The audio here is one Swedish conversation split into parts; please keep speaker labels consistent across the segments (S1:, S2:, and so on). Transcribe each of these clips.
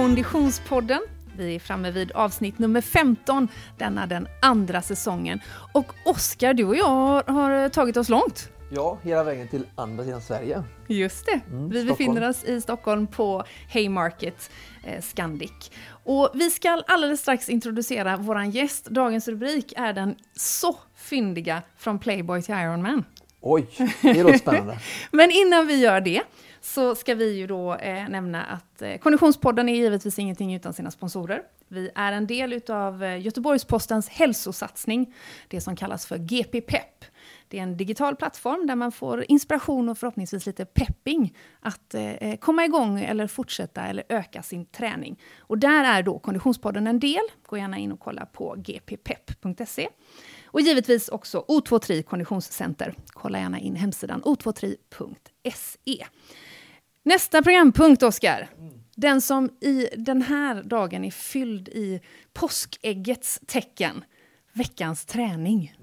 S1: Konditionspodden. Vi är framme vid avsnitt nummer 15, denna den andra säsongen. Och Oskar, du och jag har, har tagit oss långt.
S2: Ja, hela vägen till andra sidan Sverige.
S1: Just det.
S2: Mm,
S1: vi
S2: Stockholm.
S1: befinner oss i Stockholm på Haymarket eh, Scandic. Och vi ska alldeles strax introducera våran gäst. Dagens rubrik är den så fyndiga Från Playboy till Iron Man.
S2: Oj, det låter spännande.
S1: Men innan vi gör det så ska vi ju då eh, nämna att eh, Konditionspodden är givetvis ingenting utan sina sponsorer. Vi är en del utav eh, Göteborgs-Postens hälsosatsning, det som kallas för GP Pep. Det är en digital plattform där man får inspiration och förhoppningsvis lite pepping att eh, eh, komma igång eller fortsätta eller öka sin träning. Och där är då Konditionspodden en del. Gå gärna in och kolla på gppepp.se. Och givetvis också O23 Konditionscenter. Kolla gärna in hemsidan o23.se. Nästa programpunkt, Oskar. Den som i den här dagen är fylld i påskäggets tecken. Veckans träning.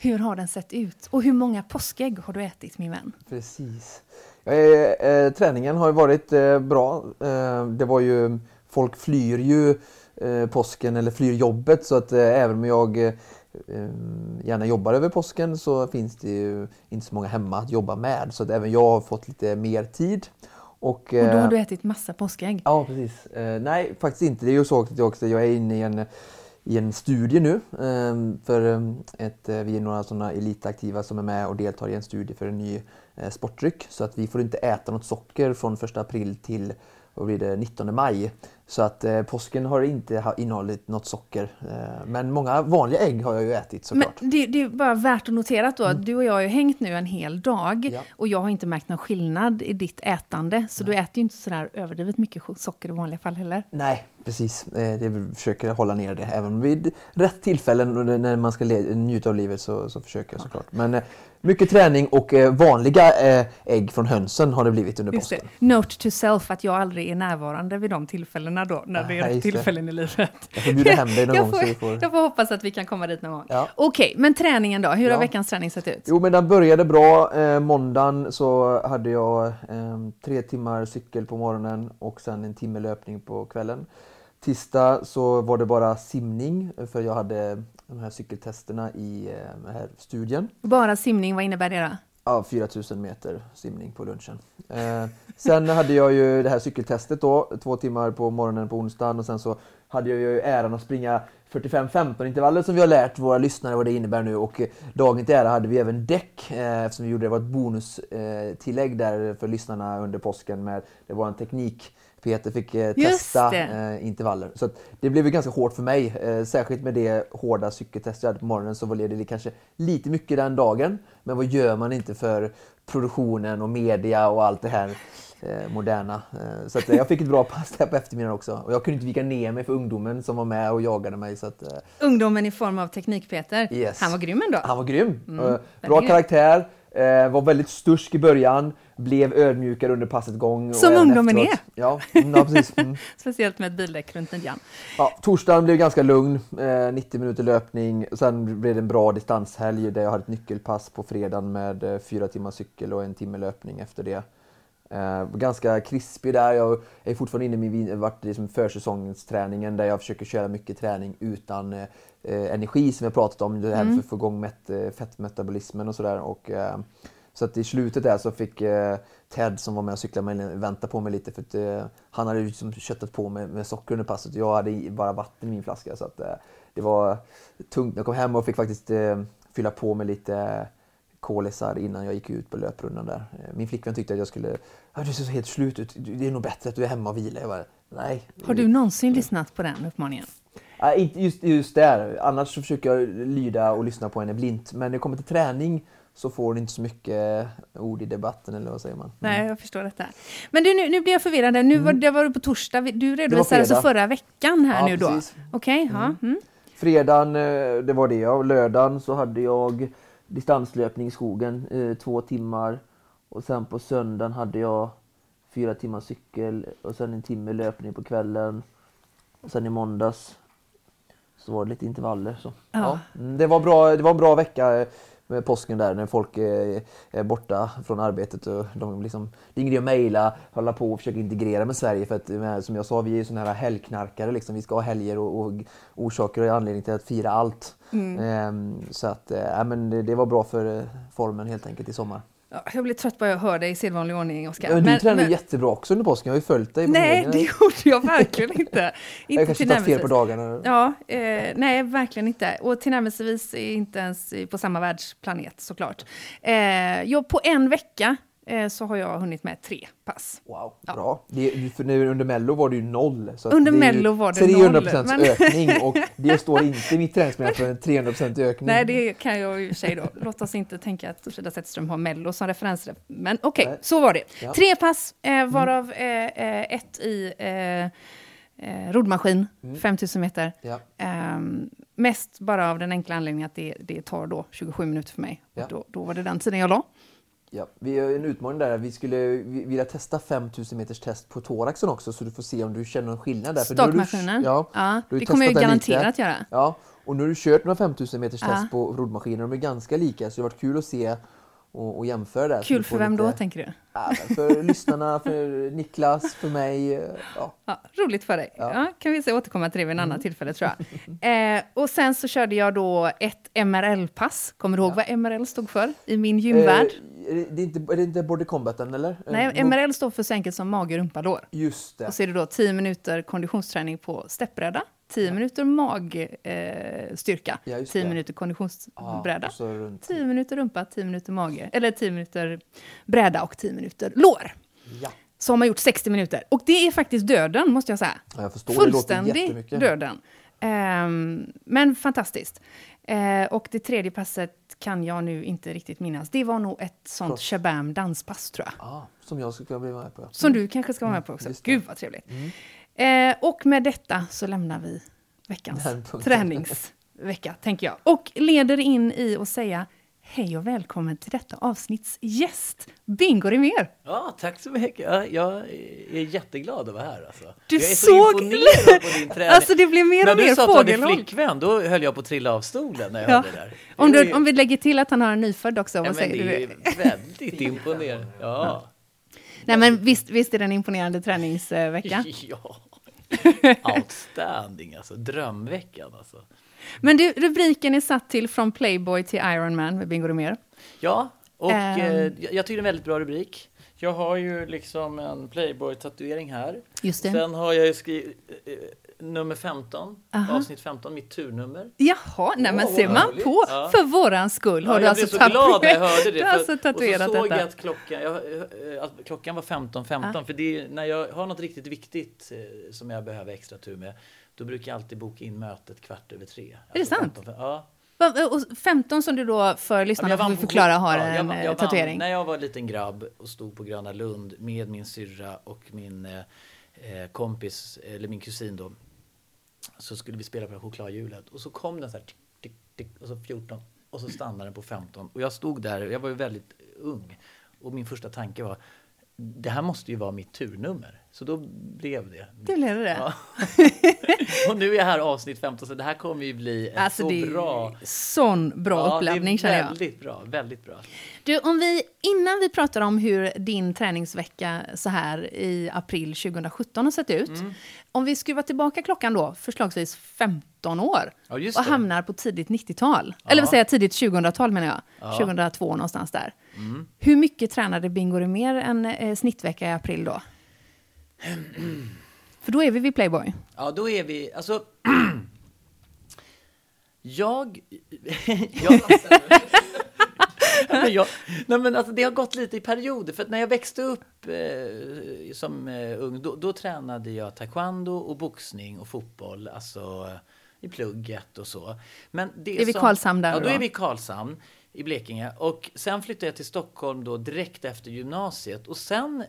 S1: Hur har den sett ut? Och hur många påskägg har du ätit, min vän?
S2: Precis. Ja, eh, eh, träningen har ju varit eh, bra. Eh, det var ju, folk flyr ju eh, påsken eller flyr jobbet så att eh, även om jag eh, eh gärna jobbar över påsken så finns det ju inte så många hemma att jobba med. Så att även jag har fått lite mer tid. Och,
S1: Och då har du ätit massa påskägg.
S2: Ja, precis. Eh, nej, faktiskt inte. Det är ju så att jag, också, jag är inne i en, i en studie nu. Eh, för eh, ett, eh, vi är några sådana elitaktiva som är med och deltar i en studie för en ny eh, sportdryck. Så att vi får inte äta något socker från 1 april till vad blir det, 19 maj. Så att eh, påsken har inte ha- innehållit något socker. Eh, men många vanliga ägg har jag ju ätit
S1: Men
S2: såklart.
S1: det, det är bara värt att notera då, att du och jag har ju hängt nu en hel dag
S2: Ja.
S1: och jag har inte märkt någon skillnad i ditt ätande. Så du äter ju inte sådär överdrivet mycket socker i vanliga fall heller.
S2: Nej, precis. Eh, vi försöker hålla ner det. Även vid rätt tillfällen när man ska njuta av livet så, så försöker jag såklart. Men eh, mycket träning och eh, vanliga ägg från hönsen har det blivit under påsken.
S1: Note to self att jag aldrig är närvarande vid de tillfällena då, när det är
S2: Ja,
S1: rätt
S2: det.
S1: tillfällen i livet.
S2: Jag får bjuda hem dig någon
S1: jag,
S2: gång
S1: får,
S2: så får...
S1: jag får hoppas att vi kan komma dit någon gång.
S2: Ja.
S1: Okej, men träningen då? Hur har
S2: Ja.
S1: veckans träning sett ut?
S2: Jo men den började bra. Eh, måndagen så hade jag eh, tre timmar cykel på morgonen och sen en timme löpning på kvällen. Tisdag så var det bara simning för jag hade de här cykeltesterna i eh, den här studien.
S1: Bara simning, vad innebär det då?
S2: Ja, 4000 meter simning på lunchen. Eh, sen hade jag ju det här cykeltestet då, två timmar på morgonen på onsdagen och sen så hade jag ju äran att springa 45-15 intervaller som vi har lärt våra lyssnare vad det innebär nu och dagen till ära hade vi även däck eh, eftersom vi gjorde det var ett bonustillägg eh, tillägg där för lyssnarna under påsken med det var en teknik Peter fick eh, testa eh, intervaller. Så det blev ju ganska hårt för mig. Eh, särskilt med det hårda cykeltest jag hade på morgonen så var det kanske lite mycket den dagen. Men vad gör man inte för produktionen och media och allt det här eh, moderna. Eh, så att, eh, jag fick ett bra pass där på eftermiddagen också. Och jag kunde inte vika ner mig för ungdomen som var med och jagade mig. Så att,
S1: Ungdomen i form av Teknik-Peter.
S2: Yes.
S1: Han var grym ändå.
S2: han var grym.
S1: Mm,
S2: bra karaktär. Var väldigt stursk i början. Blev ödmjukare under passet gång.
S1: Som ungdomen
S2: efteråt. Ja, mm, ja precis. Mm.
S1: Speciellt med ett bildäck runt midjan.
S2: Ja, torsdagen blev ganska lugn, eh, 90 minuter löpning. Sen blev det en bra distanshelg där jag hade ett nyckelpass på fredagen med eh, fyra timmar cykel och en timme löpning efter det. Eh, ganska krispig där. Jag är fortfarande inne i min vart liksom försäsongsträningen där jag försöker köra mycket träning utan eh, eh, energi som jag pratat om. Det här för att få igång met, eh, fettmetabolismen och sådär. Och, eh, så att i slutet där så fick eh, Ted som var med och cyklade med vänta på mig lite för att eh, han hade ju liksom köttat på med, med socker under passet. Jag hade bara vatten i min flaska så att eh, det var tungt. Jag kom hem och fick faktiskt eh, fylla på med lite kolisar innan jag gick ut på löprundan där. Eh, Min flickvän tyckte att jag skulle, du ser så helt slut ut, det är nog bättre att du är hemma och vilar. Jag bara, nej.
S1: Har du någonsin lyssnat på den uppmaningen?
S2: Inte just, just där. Annars så försöker jag lyda och lyssna på henne blint. Men när det kommer till träning så får hon inte så mycket ord i debatten eller vad säger man?
S1: Nej, jag förstår detta. Men du, nu, nu blir jag förvirrad. Nu var, det var på torsdag. Du redovisade alltså
S2: Mm.
S1: förra veckan här
S2: Ja,
S1: nu då? Okej, ja. Mm.
S2: Fredagen, eh, det var det ja. Lördagen så hade jag distanslöpning i skogen, eh, två timmar. Och sen på söndagen hade jag fyra timmar cykel och sen en timme löpning på kvällen. Och sen i måndags så var det lite intervaller. Så.
S1: Ja.
S2: Mm, det, var bra, det var en bra vecka. Med påsken där när folk är, borta från arbetet. Och de liksom, det är ingen idé att mejla, hålla på och försöka integrera med Sverige för att som jag sa, vi är sådana här helgknarkare. Liksom. Vi ska ha helger och, och orsaker och anledning till att fira allt. Mm. Ehm, så att, äh, men det, det, var bra för eh, formen helt enkelt i sommar.
S1: Jag blir trött bara jag hör dig i sedvanlig ordning, Oskar.
S2: Ja, du tränar men... jättebra också under påsken. Jag har ju följt dig.
S1: På nej, det gjorde jag verkligen inte.
S2: inte jag kanske tagit fel på dagarna.
S1: Ja, eh, nej, verkligen inte. Och tillnärmelsevis inte ens på samma världsplanet såklart. Eh, jag, på en vecka så har jag hunnit med tre pass.
S2: Wow, ja. bra. Det, för nu, under Mello var det ju noll.
S1: Så under Mello var det
S2: 300
S1: noll.
S2: Men... ökning och det står inte i mitt träningsprogram för en 300% ökning.
S1: Nej, det kan jag för sig då. Låt oss inte tänka att Frida Zetterström har Mello som referens. Men okej, okay, så var det. Ja. Tre pass, eh, mm. varav eh, eh, ett i eh, eh roddmaskin, mm. 5000 meter. Ja. Um, mest bara av den enkla anledningen att det, det tar då 27 minuter för mig. Ja. Då, då var det den tiden jag la.
S2: Ja, vi har en utmaning där. Vi skulle vilja testa 5000 meters test på thoraxen också så du får se om du känner någon skillnad där.
S1: Stakmaskinen? Ja, ja det kommer jag garanterat göra.
S2: Ja, och nu har du kört några 5000 meters test ja. på roddmaskiner. De är ganska lika så det har varit kul att se och, och jämföra det.
S1: Kul för vem lite, då, tänker du?
S2: Ja, för lyssnarna, för Niklas, för mig. Ja.
S1: ja roligt för dig. Ja. ja. kan vi se återkomma till det vid en mm. annan tillfälle, tror jag. Eh, och sen så körde jag då ett MRL-pass. Kommer du ihåg vad MRL stod för i min gymvärld?
S2: Eh, är, det inte, är det inte body combaten, eller?
S1: Nej, eh, MRL står för så enkelt som mage, rumpa, lår.
S2: Just det.
S1: Och så är det då 10 minuter konditionsträning på steppbräda 10 ja. minuter magstyrka, eh, ja, 10 minuter konditionsbräda, ja, 10 minuter rumpa, 10 minuter mage, eller 10 minuter bräda och 10 minuter lår. Ja. Så har man gjort 60 minuter. Och det är faktiskt döden, måste jag säga.
S2: Ja, jag förstår,
S1: Fullständig döden. Um, men fantastiskt. Uh, och det tredje passet kan jag nu inte riktigt minnas. Det var nog ett sånt Cross. shabam danspass, tror jag.
S2: Ah, som jag ska bli med på.
S1: Som du kanske ska vara med på också. Mm, Gud, vad trevligt. Mm. Eh, och med detta så lämnar vi veckans träningsvecka, tänker jag. Och leder in i att säga Hej och välkommen till detta avsnitts gäst, Bingo Rimér.
S3: Ja, tack så mycket. Ja, jag är jätteglad att vara här. Alltså.
S1: Du
S3: jag är
S1: såg... så imponerad på din träning. Alltså det blir mer
S3: och
S1: mer
S3: fågelholk. När du sa att du hade flickvän, då höll jag på att trilla av stolen när jag ja. hörde det där.
S1: Om, du, om vi lägger till att han har en nyfödd också.
S3: Ja,
S1: vad
S3: säger det är du? väldigt imponerande. Ja.
S1: Nej, men visst, visst är det en imponerande träningsvecka?
S3: ja. Outstanding, alltså. Drömveckan, alltså.
S1: Men du, rubriken är satt till Från Playboy till Iron Man med Bingo Rimér.
S3: Ja, och um. eh, jag tycker det är en väldigt bra rubrik. Jag har ju liksom en Playboy-tatuering här.
S1: Just det.
S3: Sen har jag ju skrivit eh, nummer 15, Aha. avsnitt 15, mitt turnummer.
S1: Jaha, nej men oh, ser man på ja. för våran skull har
S3: ja,
S1: du
S3: jag
S1: alltså
S3: blev så glad när jag hörde det.
S1: Du har alltså tatuerat
S3: och så
S1: såg
S3: jag att klockan, jag, eh, att klockan var 15.15 15, ja. för det, när jag har något riktigt viktigt eh, som jag behöver extra tur med då brukar jag alltid boka in mötet kvart över tre.
S1: Är det alltså sant? 15, ja. Och 15 som du då för lyssnarna får förklara har ja, en jag, jag tatuering. Vann,
S3: när jag var liten grabb och stod på Gröna Lund med min syrra och min eh, eh kompis, eller min kusin då, så skulle vi spela på chokladhjulet. Och så kom den så här tick, tick, tick, och så 14 och så stannade den på 15 och jag stod där, jag var ju väldigt ung. Och min första tanke var det här måste ju vara mitt turnummer. Så då blev det.
S1: Det blev det? Ja.
S3: och nu är jag här avsnitt 15 så det här kommer ju bli alltså, så det bra...
S1: Sån bra ja, uppladdning känner jag.
S3: Väldigt bra, väldigt bra.
S1: Du, om vi, innan vi pratar om hur din träningsvecka så här i april 2017 har sett ut. Mm. Om vi skruvar tillbaka klockan då, förslagsvis 15 år.
S3: Ja,
S1: och hamnar på tidigt 90-tal. Ja. Eller vad säger jag, tidigt 2000-tal menar jag. Ja. 2002 någonstans där. Mm. Hur mycket tränade Bingo mer än eh, snittvecka i april då? För då är vi vid Playboy.
S3: Ja, då är vi, alltså... jag... jag jag, nej men alltså det har gått lite i perioder. För när jag växte upp eh, som eh, ung, då, då, tränade jag taekwondo och boxning och fotboll. Alltså i plugget och så. Men det
S1: är vi Karlshamn där
S3: Ja,
S1: då
S3: är vi Karlshamn i Blekinge. Och sen flyttade jag till Stockholm då direkt efter gymnasiet. Och sen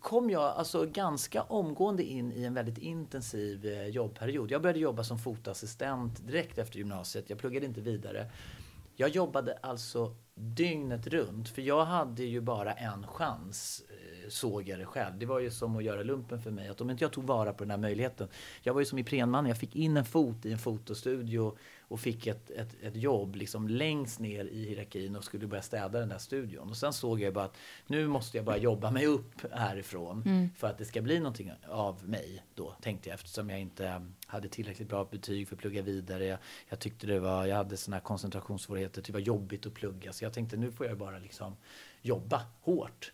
S3: kom jag alltså ganska omgående in i en väldigt intensiv eh, jobbperiod. Jag började jobba som fotassistent direkt efter gymnasiet. Jag pluggade inte vidare. Jag jobbade alltså dygnet runt, för jag hade ju bara en chans eh, såg jag det själv. Det var ju som att göra lumpen för mig. Att om inte jag tog vara på den här möjligheten. Jag var ju som i Prenman, jag fick in en fot i en fotostudio och fick ett, ett, ett jobb liksom längst ner i hierarkin och skulle börja städa den där studion. Och sen såg jag bara att nu måste jag bara jobba mig upp härifrån mm. för att det ska bli någonting av mig då, tänkte jag eftersom jag inte hade tillräckligt bra betyg för att plugga vidare. Jag, jag tyckte det var, jag hade här koncentrationssvårigheter, det var jobbigt att plugga. Så jag tänkte nu får jag bara liksom jobba hårt.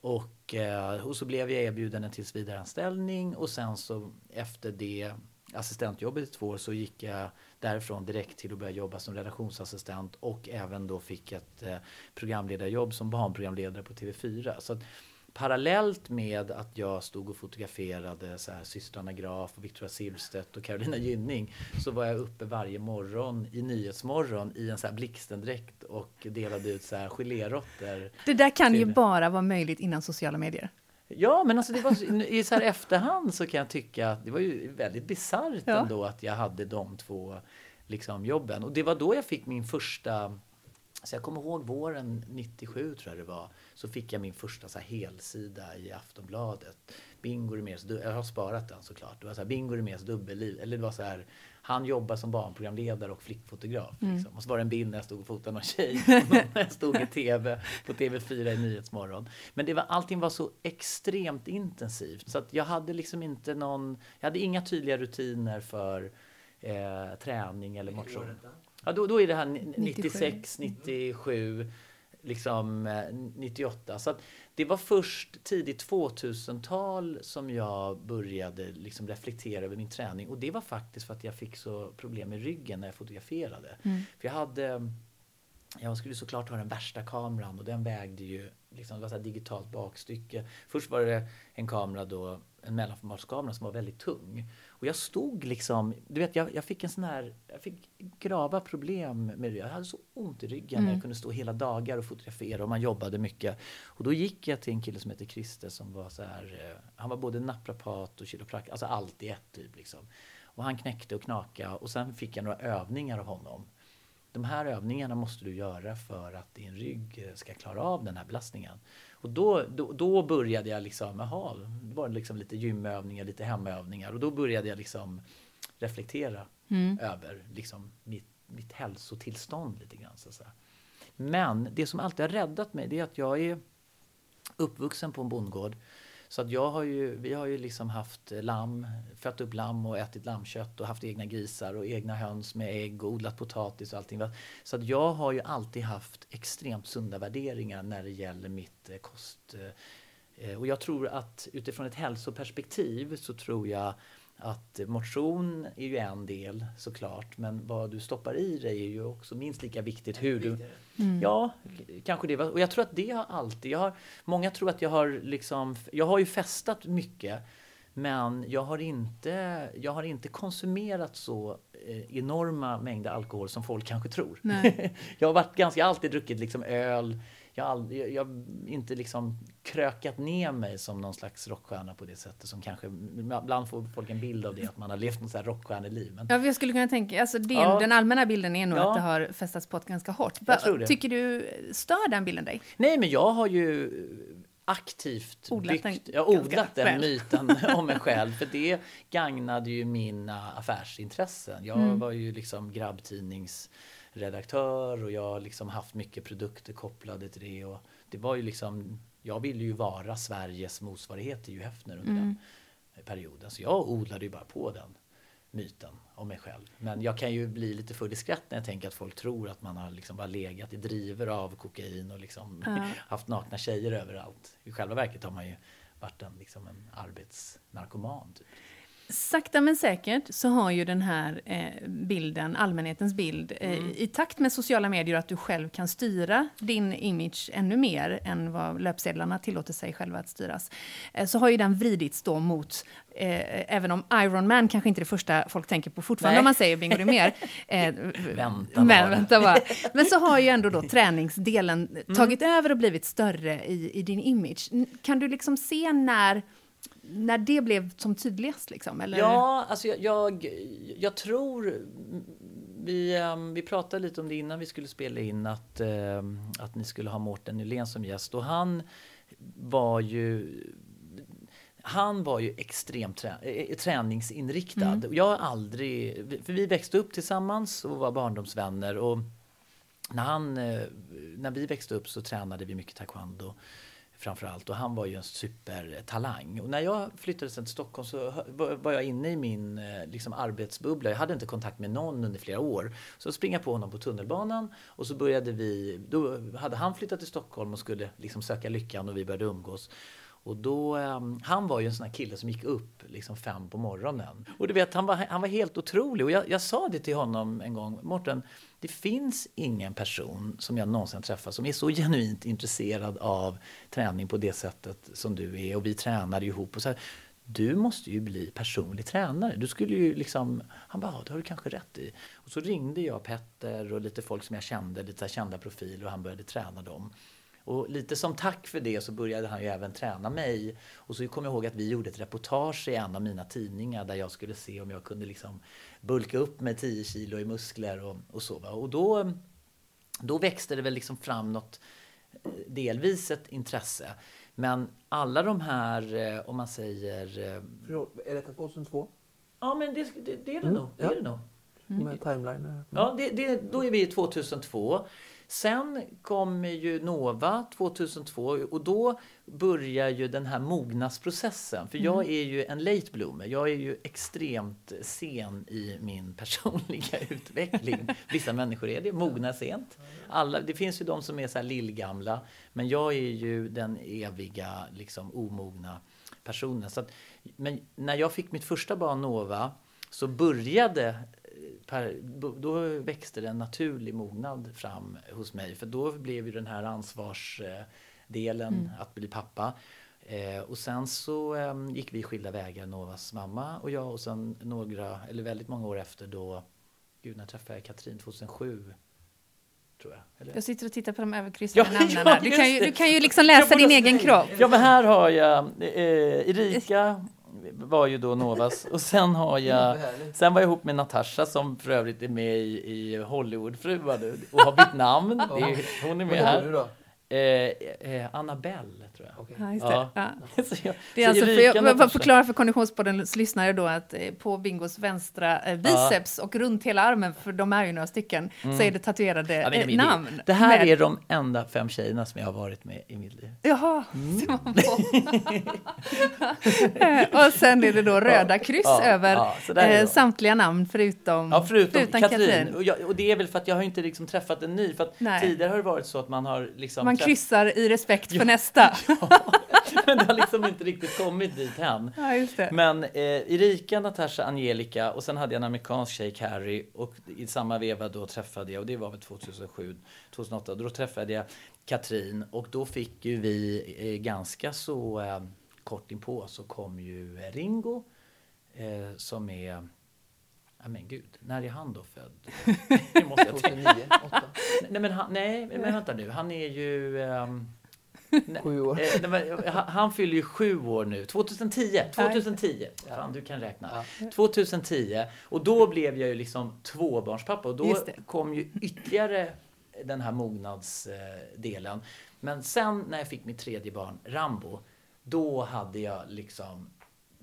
S3: Och, eh, och så blev jag erbjuden en tillsvidareanställning och sen så efter det assistentjobbet i två år så gick jag därifrån direkt till att börja jobba som redaktionsassistent och även då fick ett eh, programledarjobb som barnprogramledare på TV4. Så att, parallellt med att jag stod och fotograferade så här, systrarna Graf, och Victoria Silvstedt och Carolina Gynning så var jag uppe varje morgon i Nyhetsmorgon i en så här blixtendräkt och delade ut så här geléråttor.
S1: Det där kan till... ju bara vara möjligt innan sociala medier.
S3: Ja, men alltså det var, i så här efterhand så kan jag tycka att det var ju väldigt bisarrt ja. ändå att jag hade de två liksom, jobben. Och det var då jag fick min första så jag kommer ihåg våren 97 tror jag det var. Så fick jag min första så här helsida i Aftonbladet. Bingo Rimérs, jag har sparat den såklart. Det var så här, Bingo Rimérs dubbelliv. Eller det var så här, han jobbar som barnprogramledare och flickfotograf. Mm. Liksom. Och så var det en bild när jag stod och fotade någon tjej. när jag stod i TV på TV4 i Nyhetsmorgon. Men det var, allting var så extremt intensivt. Så att jag hade liksom inte någon, jag hade inga tydliga rutiner för eh, träning eller motion. Ja, då, då är det här 96, 97, liksom 98. Eh, Så att det var först tidigt 2000-tal som jag började liksom reflektera över min träning. Och det var faktiskt för att jag fick så problem med ryggen när jag fotograferade. Mm. För jag hade jag skulle såklart ha den värsta kameran och den vägde ju liksom, det var så digitalt bakstycke. Först var det en kamera då, en mellanformatskamera som var väldigt tung. Och jag stod liksom, du vet jag, jag fick en sån här, jag fick grava problem med det. Jag hade så ont i ryggen mm. när jag kunde stå hela dagar och fotografera och man jobbade mycket. Och då gick jag till en kille som heter Christer som var så här, eh, han var både naprapat och kiropraktor, alltså allt i ett typ liksom. Och han knäckte och knakade och sen fick jag några övningar av honom de här övningarna måste du göra för att din rygg ska klara av den här belastningen. Och då, då, då började jag liksom, jaha, det var liksom lite gymövningar, lite hemövningar och då började jag liksom reflektera mm. över liksom mitt, mitt hälsotillstånd lite grann. Så Men det som alltid har räddat mig det är att jag är uppvuxen på en bondgård så att jag har ju, vi har ju liksom haft lamm, fött upp lamm och ätit lammkött och haft egna grisar och egna höns med ägg och odlat potatis och allting. Så att jag har ju alltid haft extremt sunda värderingar när det gäller mitt eh, kost. Eh, eh, och jag tror att utifrån ett hälsoperspektiv så tror jag att motion är ju en del såklart, men vad du stoppar i dig är ju också minst lika viktigt. Hur du, mm. Ja, kanske det. Och jag tror att det har alltid... Jag har, många tror att jag har liksom... Jag har ju festat mycket, men jag har inte, jag har inte konsumerat så eh, enorma mängder alkohol som folk kanske tror. jag har varit ganska alltid druckit liksom öl, jag har jag, inte liksom krökat ner mig som någon slags rockstjärna på det sättet som kanske, ibland får folk en bild av det, att man har levt något så här rockstjärneliv. Men...
S1: Ja, jag skulle kunna tänka, alltså det, ja. den allmänna bilden är nog ja. att det har festats på ett ganska hårt. Tycker du, stör den bilden dig?
S3: Nej, men jag har ju aktivt
S1: odlat
S3: byggt, den, jag odlat den myten om mig själv. För det gagnade ju mina affärsintressen. Jag mm. var ju liksom grabbtidnings redaktör och jag har liksom haft mycket produkter kopplade till det. Och det var ju liksom, jag ville ju vara Sveriges motsvarighet till Hugh Hefner under mm. den perioden. Så jag odlade ju bara på den myten om mig själv. Men jag kan ju bli lite full i skratt när jag tänker att folk tror att man har liksom bara legat i driver av kokain och liksom ja. haft nakna tjejer överallt. I själva verket har man ju varit en, liksom en arbetsnarkoman. Typ.
S1: Sakta men säkert så har ju den här eh, bilden, allmänhetens bild, eh, mm. i takt med sociala medier att du själv kan styra din image ännu mer än vad löpsedlarna tillåter sig själva att styras, eh, så har ju den vridits då mot även om Iron Man kanske inte är det första folk tänker på fortfarande Nej. om man säger Bingo.
S3: Eh, vänta,
S1: men, vänta bara. Men så har ju ändå då träningsdelen mm. tagit över och blivit större i, i din image. Kan du liksom se när när det blev som tydligast? Liksom, eller?
S3: Ja, alltså jag, jag, jag tror... Vi, um, vi pratade lite om det innan vi skulle spela in, att, um, att ni skulle ha Mårten Nylén som gäst. Och han var ju han var ju extremt trä, eh, träningsinriktad. Mm. Jag har aldrig, för vi växte upp tillsammans och var barndomsvänner. Och när, han, eh, när vi växte upp så tränade vi mycket taekwondo framförallt. Och han var ju en supertalang. Och när jag flyttade sen till Stockholm så var jag inne i min eh, liksom, arbetsbubbla. Jag hade inte kontakt med någon under flera år. Så springa på honom på tunnelbanan och så började vi, då hade han flyttat till Stockholm och skulle liksom söka lyckan och vi började umgås. Och då, um, han var ju en sån här kille som gick upp liksom fem på morgonen. Och du vet, han var, han var helt otrolig. Och jag, jag sa det till honom en gång, Morten, det finns ingen person som jag någonsin träffat som är så genuint intresserad av träning på det sättet som du är. Och vi tränar ihop. Och så här, du måste ju bli personlig tränare. Du skulle ju liksom, han bara, ja, det har du kanske rätt i. Och så ringde jag Petter och lite folk som jag kände, lite kända profiler och han började träna dem. Och lite som tack för det så började han ju även träna mig. Och så kommer jag ihåg att vi gjorde ett reportage i en av mina tidningar där jag skulle se om jag kunde liksom bulka upp med 10 kilo i muskler och, och så. Och då, då växte det väl liksom fram något, eh, delvis ett intresse. Men alla de här, eh, om man säger... Eh,
S2: är detta 2002?
S3: Ja, men det, det, det är det mm, nog. Det
S2: ja.
S3: är det nog.
S2: Mm. Timeline. Mm.
S3: Ja, det, det, då är vi 2002. Sen kommer ju Nova 2002 och då börjar ju den här mognadsprocessen. För jag mm. är ju en late bloomer. Jag är ju extremt sen i min personliga utveckling. Vissa människor är det, mognar sent. Alla, det finns ju de som är så här lillgamla. Men jag är ju den eviga, liksom omogna personen. Så att, men när jag fick mitt första barn Nova så började per, då växte det en naturlig mognad fram hos mig. För då blev ju den här ansvarsdelen mm. att bli pappa. Eh, och sen så eh, gick vi skilda vägar, Novas mamma och jag. Och sen några, eller väldigt många år efter då, gud när träffade jag Katrin 2007? Tror jag,
S1: jag sitter och tittar på de överkryssade ja, namnen. Ja, du, kan ju, du kan ju liksom läsa din egen kropp.
S3: Ja, men här har jag eh, Erika var ju då Novas. Och sen har jag, sen var jag ihop med Natasha som för övrigt är med i, i Hollywoodfruar och har bytt namn. Är, hon är med här. Eh, eh, Annabelle, tror jag. Okay.
S1: Ja, just det. Ja. Ja. så jag, det är alltså, för jag, jag förklara för Konditionspoddens lyssnare då att eh, på Bingos vänstra eh, biceps och runt hela armen, för de är ju några stycken, mm. så är det tatuerade ja, eh, namn.
S3: Det här med... är de enda fem tjejerna som jag har varit med i mitt liv.
S1: Jaha, mm. Och sen är det då röda kryss över samtliga namn förutom,
S3: ja, förutom, förutom Katrin. Katrin. Och, jag, och, det är väl för att jag har inte liksom träffat en ny, för att tidigare har det varit så att man har liksom
S1: man kryssar i respekt för nästa.
S3: Ja, men det har liksom inte riktigt kommit dit än.
S1: Ja,
S3: men eh, Erika, Natasha, Angelica och sen hade jag en amerikansk tjej, Carrie. Och i samma veva då träffade jag, och det var väl 2007, 2008, då träffade jag Katrin. Och då fick ju vi eh, ganska så eh, kort inpå så kom ju Ringo eh, som är Ja men gud, när är han då född?
S2: Det måste jag 2009, 8?
S3: Nej men, han, nej, men vänta nu, han är ju... Um,
S2: sju år.
S3: Eh, nej, han, han fyller ju sju år nu. 2010! 2010! Ja. Fan, du kan räkna. Ja. 2010. Och då blev jag ju liksom tvåbarnspappa och då kom ju ytterligare den här mognadsdelen. Men sen när jag fick mitt tredje barn, Rambo, då hade jag liksom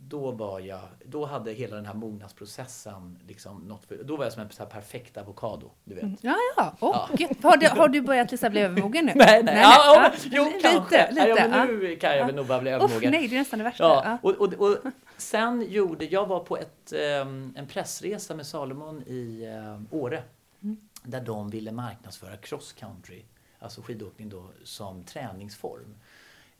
S3: då var jag, då hade hela den här mognadsprocessen liksom något för, då var jag som en så perfekt avokado, du vet. Mm.
S1: Ja, ja. Oh, ja. Har, du, har du börjat liksom bli övermogen nu?
S3: nej, nej. nej, ja, nej. Ja, jo, lite, kanske. Lite, ja, men nu kan jag väl nog börja bli övermogen.
S1: nej, det är nästan det värsta.
S3: Ja, och, och, och sen gjorde, jag var på ett, um, en pressresa med Salomon i um, Åre. Mm. Där de ville marknadsföra cross country, alltså skidåkning då, som träningsform.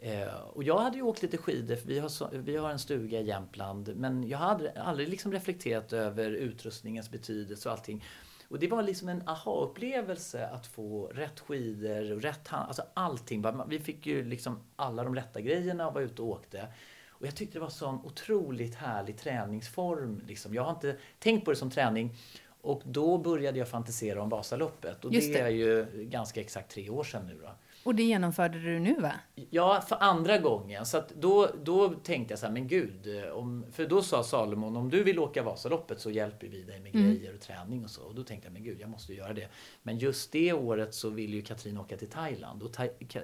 S3: Eh, och jag hade ju åkt lite skidor, för vi har, så, vi har en stuga i Jämtland. Men jag hade aldrig liksom reflekterat över utrustningens betydelse och allting. Och det var liksom en aha-upplevelse att få rätt skidor och rätt hand, alltså allting. Vi fick ju liksom alla de rätta grejerna och var ute och åkte. Och jag tyckte det var en sån otroligt härlig träningsform. Liksom. Jag har inte tänkt på det som träning. Och då började jag fantisera om Vasaloppet. Och det. det är ju ganska exakt tre år sedan nu då.
S1: Och det genomförde du nu va?
S3: Ja, för andra gången. Så då, då tänkte jag så här, men gud. Om, för då sa Salomon, om du vill åka Vasaloppet så hjälper vi dig med mm. grejer och träning och så. Och då tänkte jag, men gud, jag måste göra det. Men just det året så vill ju Katrin åka till Thailand. Och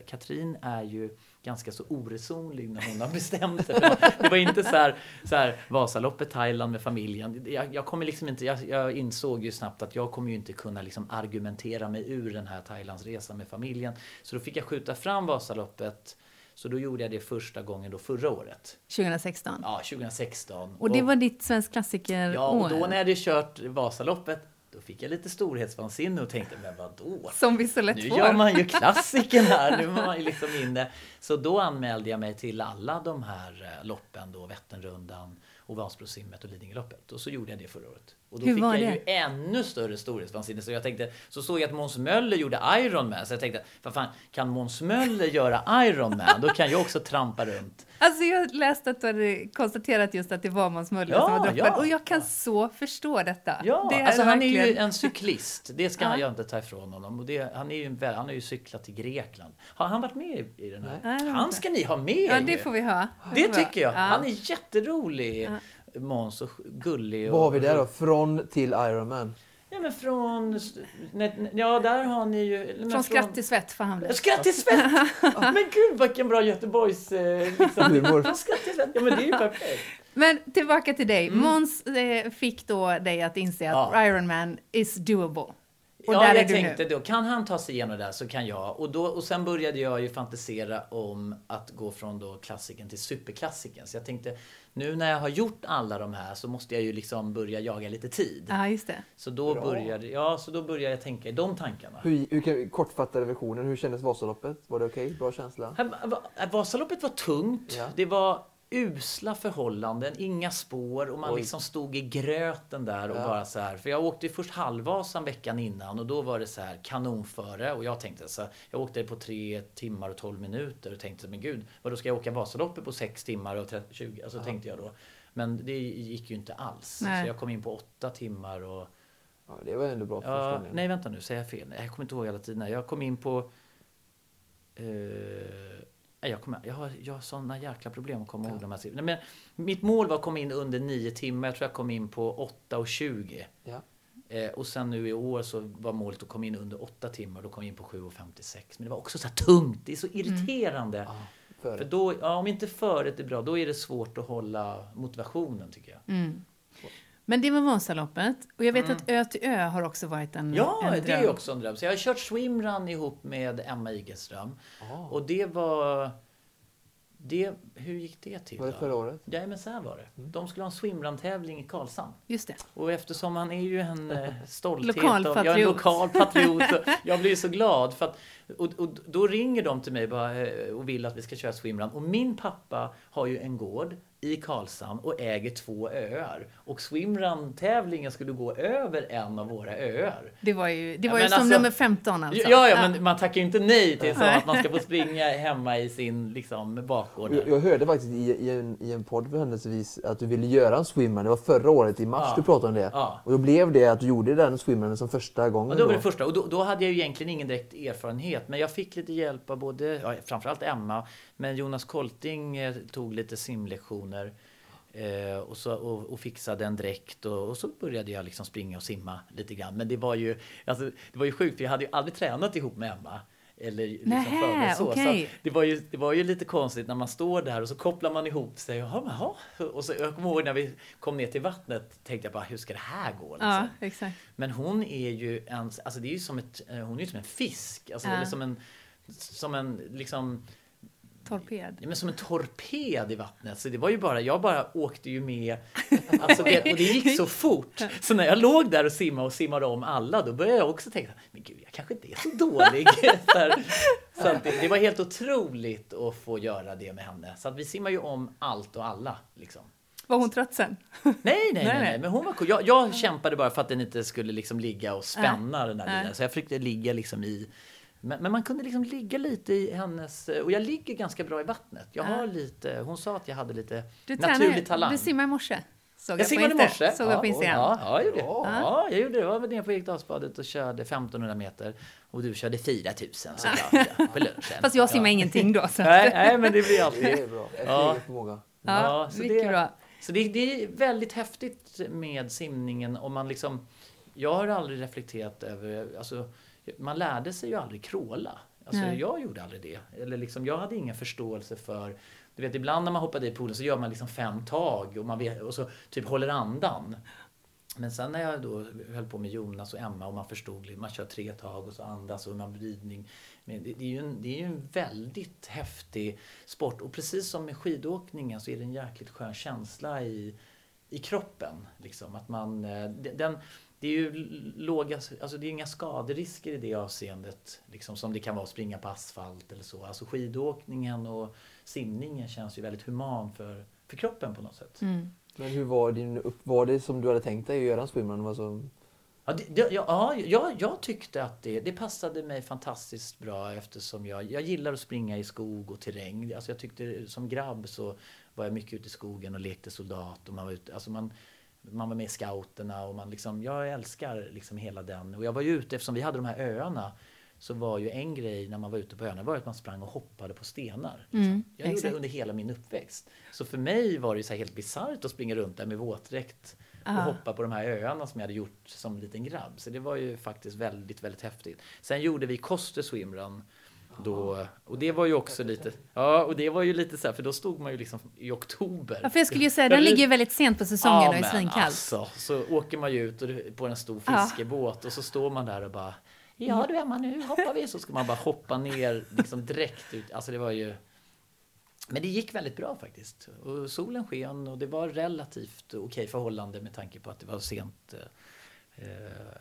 S3: Katrin är ju ganska så oresonlig när hon har bestämt sig. Det var, det var inte så här, så här Vasaloppet, Thailand med familjen. Jag, jag kommer liksom inte, jag, jag, insåg ju snabbt att jag kommer ju inte kunna liksom argumentera mig ur den här Thailandsresan med familjen. Så då fick jag skjuta fram Vasaloppet. Så då gjorde jag det första gången då förra året.
S1: 2016?
S3: Ja, 2016.
S1: Och det var ditt Svensk klassiker
S3: Ja, och då när jag hade kört Vasaloppet då fick jag lite storhetsvansinne och tänkte, men vadå?
S1: Som vi så lätt
S3: Nu
S1: får.
S3: gör man ju klassiken här, nu var man ju liksom inne. Så då anmälde jag mig till alla de här eh, loppen då, Vätternrundan och Vansbrosimmet och Lidingöloppet. Och så gjorde jag det förra året. Och då
S1: Hur
S3: fick jag
S1: det?
S3: ju ännu större storhetsvansinne. Så jag tänkte, så såg jag att Måns Möller gjorde Ironman. Så jag tänkte, vad fan, kan Måns Möller göra Ironman? Då kan jag också trampa runt.
S1: Alltså jag läste att du hade konstaterat just att det var Måns Möller
S3: Ja,
S1: som var droppen.
S3: ja.
S1: och jag kan så förstå detta.
S3: Ja,
S1: det
S3: alltså han är ju
S1: verkligen-
S3: en cyklist. Det ska
S1: Ja.
S3: jag inte ta ifrån honom. Och det, han, är ju en, han har ju cyklat till Grekland. Har han varit med i, den här?
S1: Nej, det
S3: han ska ni ha med
S1: Ja,
S3: ju.
S1: det får vi ha.
S3: Det tycker jag.
S1: Ja.
S3: Han är jätterolig. Måns och gullig. Och,
S2: Vad har vi där då? Från till Ironman?
S3: Ja, men från... Ja, där har ni ju... men
S1: Från skratt till svett får han bli.
S3: Skratt till svett! Men gud, vilken bra Göteborgs... Eh, liksom.
S2: Humor.
S3: Från skratt till svett. Ja, men det är ju perfekt.
S1: Men tillbaka till dig. Måns eh, fick då dig att inse att
S3: Mm. Ja.
S1: Ironman is doable. Och
S3: ja,
S1: där är
S3: jag
S1: du
S3: tänkte
S1: nu.
S3: då, kan han ta sig igenom det där så kan jag. Och, då, och sen började jag ju fantisera om att gå från då klassiken till superklassiken. Så jag tänkte, nu när jag har gjort alla de här så måste jag ju liksom börja jaga lite tid.
S1: Ja, just det.
S3: Så då började, ja, så då började jag tänka i de tankarna.
S2: Hur, hur kan, kortfattade versionen, hur kändes Vasaloppet? Var det okej? Bra känsla?
S3: Vasaloppet var tungt.
S2: Ja.
S3: Det var usla förhållanden, inga spår och man
S2: Oj.
S3: liksom stod i gröten där och
S2: Ja.
S3: bara så här. För jag åkte ju först halvvasan veckan innan och då var det så här kanonföre och jag tänkte så här, jag åkte på tre timmar och 12 minuter och tänkte men gud, vad då ska jag åka Vasaloppet på 6 timmar och 30, 20? Alltså tänkte jag då. Men det gick ju inte alls.
S1: Nej.
S3: Så jag kom in på 8 timmar och
S2: Ja, det var ändå bra för
S3: Ja, nej vänta nu, säger jag fel? Jag kommer inte ihåg hela tiden. Jag kom in på... Eh, jag, kommer, jag, har, jag har såna jäkla problem att komma ihåg de här siffrorna. Men mitt mål var att komma in under 9 timmar. Jag tror jag kom in på 8.20.
S2: Ja.
S3: Eh, och sen nu i år så var målet att komma in under 8 timmar. Då kom jag in på 7.56. Men det var också så här tungt. Det är så irriterande.
S2: Ja, före.
S3: För då, ja, om inte föret är bra, då är det svårt att hålla motivationen tycker jag.
S1: Mm. Men det var Vasaloppet. Och jag vet att Ö till Ö har också varit en,
S3: Mm. Ja,
S1: en
S3: det är
S1: dröm.
S3: ju också en dröm. Så jag har kört swimrun ihop med Emma Igelström.
S2: Ja.
S3: Och det var... Det, hur gick det till?
S2: Var det
S3: då?
S2: förra året?
S3: Ja, men så här var det. De skulle ha en swimrun-tävling i Karlshamn.
S1: Just det.
S3: Och eftersom han är ju en eh, stolthet.
S1: Lokal
S3: och- Jag är en lokal patriot. jag blir så glad. För att, och, och då ringer de till mig bara, eh, och vill att vi ska köra swimrun. Och min pappa har ju en gård i Karlshamn och äger två öar. Och swimrun-tävlingen skulle gå över en av våra öar.
S1: Det var ju, det
S3: Ja,
S1: var ju
S3: men
S1: som
S3: alltså-
S1: nummer 15 alltså.
S3: Ja, ja, men man tackar ju inte nej till så att man ska få springa hemma i sin liksom, bakgård.
S2: Jag, jag hörde faktiskt i, i, en, i en podd för händelsevis att du ville göra en swimrun. Det var förra året i mars
S3: Ja.
S2: du pratade om det.
S3: Ja.
S2: Och då blev det att du gjorde den swimrunnen som första gången.
S3: Ja, då var det
S2: då.
S3: första. Och då, då hade jag ju egentligen ingen direkt erfarenhet. Men jag fick lite hjälp av både, ja, framförallt Emma, men Jonas Kolting eh, tog lite simlektioner. Eh, och, så, och, och fixade en dräkt och, och så började jag liksom springa och simma lite grann. Men det var ju, alltså, det var ju sjukt för jag hade ju aldrig tränat ihop med Emma. Eller liksom förberett så.
S1: okej.
S3: så det, var ju, det var ju lite konstigt när man står där och så kopplar man ihop sig. Jaha, jaha. Och så, jag kommer ihåg när vi kom ner till vattnet tänkte jag bara hur ska det här gå? Liksom.
S1: Ja, exakt.
S3: Men hon är ju en, alltså det är ju som ett, eh, hon är ju som en fisk. Alltså
S1: Ja.
S3: eller som en, som en, liksom,
S1: Torped.
S3: ja, men som en torped i vattnet. Så det var ju bara, jag bara åkte ju med. Alltså det, och det gick så fort. Så när jag låg där och simmade och simmade om alla, då började jag också tänka, men gud, jag kanske inte är så dålig. så så det, det var helt otroligt att få göra det med henne. Så att vi simmar ju om allt och alla. Liksom.
S1: Var hon trött sen?
S3: Nej, nej, nej,
S1: nej.
S3: nej, men hon var cool. Jag, jag kämpade bara för att den inte skulle liksom ligga och spänna den där
S1: Nej.
S3: linan. Så jag försökte ligga liksom i... Men, men man kunde liksom ligga lite i hennes... Och jag ligger ganska bra i vattnet. Jag har lite... Hon sa att jag hade lite
S1: Du
S3: naturlig
S1: tränar,
S3: talang.
S1: du simmade i morse. Såg
S3: jag simmade i morse.
S1: Såg jag på Instagram.
S3: Ja, ja, jag gjorde det.
S2: Ja.
S3: Ja, jag gjorde det. Jag var nere på Eriksdalsbadet och körde 1500 meter. Och du körde 4000 såklart ja, på lunchen.
S1: Fast jag simmar
S3: ja.
S1: ingenting då. Så.
S3: Nej, nej, men det blir
S2: Det
S3: alltid...
S2: är bra.
S3: Ja.
S2: förmåga.
S1: Ja,
S3: så
S1: mycket
S3: det,
S1: bra.
S3: Så det, det är väldigt häftigt med simningen om man liksom... Jag har aldrig reflekterat över... Alltså, man lärde sig ju aldrig kråla. Alltså,
S1: Nej.
S3: jag gjorde aldrig det. Eller liksom, jag hade ingen förståelse för... Du vet, ibland när man hoppar i poolen så gör man liksom fem tag och, man vet, och så typ håller andan. Men sen när jag då höll på med Jonas och Emma och man förstod, man kör tre tag och så andas och man vridning. Men det, det, är ju en, det är ju en väldigt häftig sport och precis som med skidåkningen så är det en jäkligt skön känsla i, i kroppen. Liksom. Att man, eh, den, det är ju låga, alltså det är inga skaderisker i det avseendet. Liksom som det kan vara att springa på asfalt eller så. Alltså skidåkningen och simningen känns ju väldigt human för, för kroppen på något sätt.
S1: Mm.
S2: Men hur var din upp... Var det som du hade tänkt dig att göra en swimrun? Alltså...
S3: Ja, det, det, ja, ja, jag, jag tyckte att det, det passade mig fantastiskt bra eftersom jag, jag gillar att springa i skog och terräng. Alltså jag tyckte som grabb så var jag mycket ute i skogen och lekte soldat. Och man, var ute, alltså man, man var med i scouterna och man liksom, jag älskar liksom hela den. Och jag var ju ute, eftersom vi hade de här öarna, så var ju en grej när man var ute på öarna var att man sprang och hoppade på stenar. Liksom.
S1: Mm,
S3: jag gjorde
S1: exakt.
S3: det under hela min uppväxt. Så för mig var det så helt bisarrt att springa runt där med våtdräkt och
S1: Ah.
S3: hoppa på de här öarna som jag hade gjort som liten grabb. Så det var ju faktiskt väldigt, väldigt häftigt. Sen gjorde vi Koster Swimrun. Då, och det var ju också lite, ja och det var ju lite så här, för då stod man ju liksom i oktober.
S1: Ja, för jag skulle ju säga, den ligger ju väldigt sent på säsongen och är
S3: men
S1: svinkallt.
S3: Alltså, så åker man ju ut och på en stor
S1: Ja.
S3: fiskebåt och så står man där och bara Ja du Emma, nu hoppar vi. Så ska man bara hoppa ner liksom direkt ut. Alltså det var ju Men det gick väldigt bra faktiskt. Och solen sken och det var relativt okej förhållande med tanke på att det var sent eh,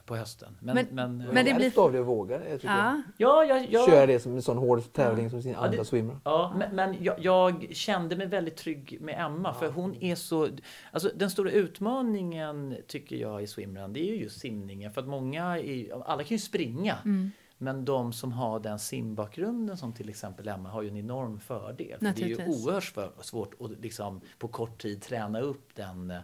S3: på hösten. Men,
S1: Men-
S3: men, eh,
S1: men det
S2: det
S1: blir-
S2: av det att våga. Jag tycker.
S1: Ja.
S3: ja, jag, jag,
S2: Köra det som en sån hård tävling som sin
S3: Ja,
S2: andra
S3: det-
S2: swimrun.
S3: Ja, men, men jag, jag kände mig väldigt trygg med Emma för hon är så... Alltså den stora utmaningen tycker jag i swimrun det är ju just simningen för att många, är, alla kan ju springa.
S1: Mm.
S3: Men de som har den simbakgrunden som till exempel Emma har ju en enorm fördel. För det är ju oerhört för- svårt att liksom på kort tid träna upp den, eh,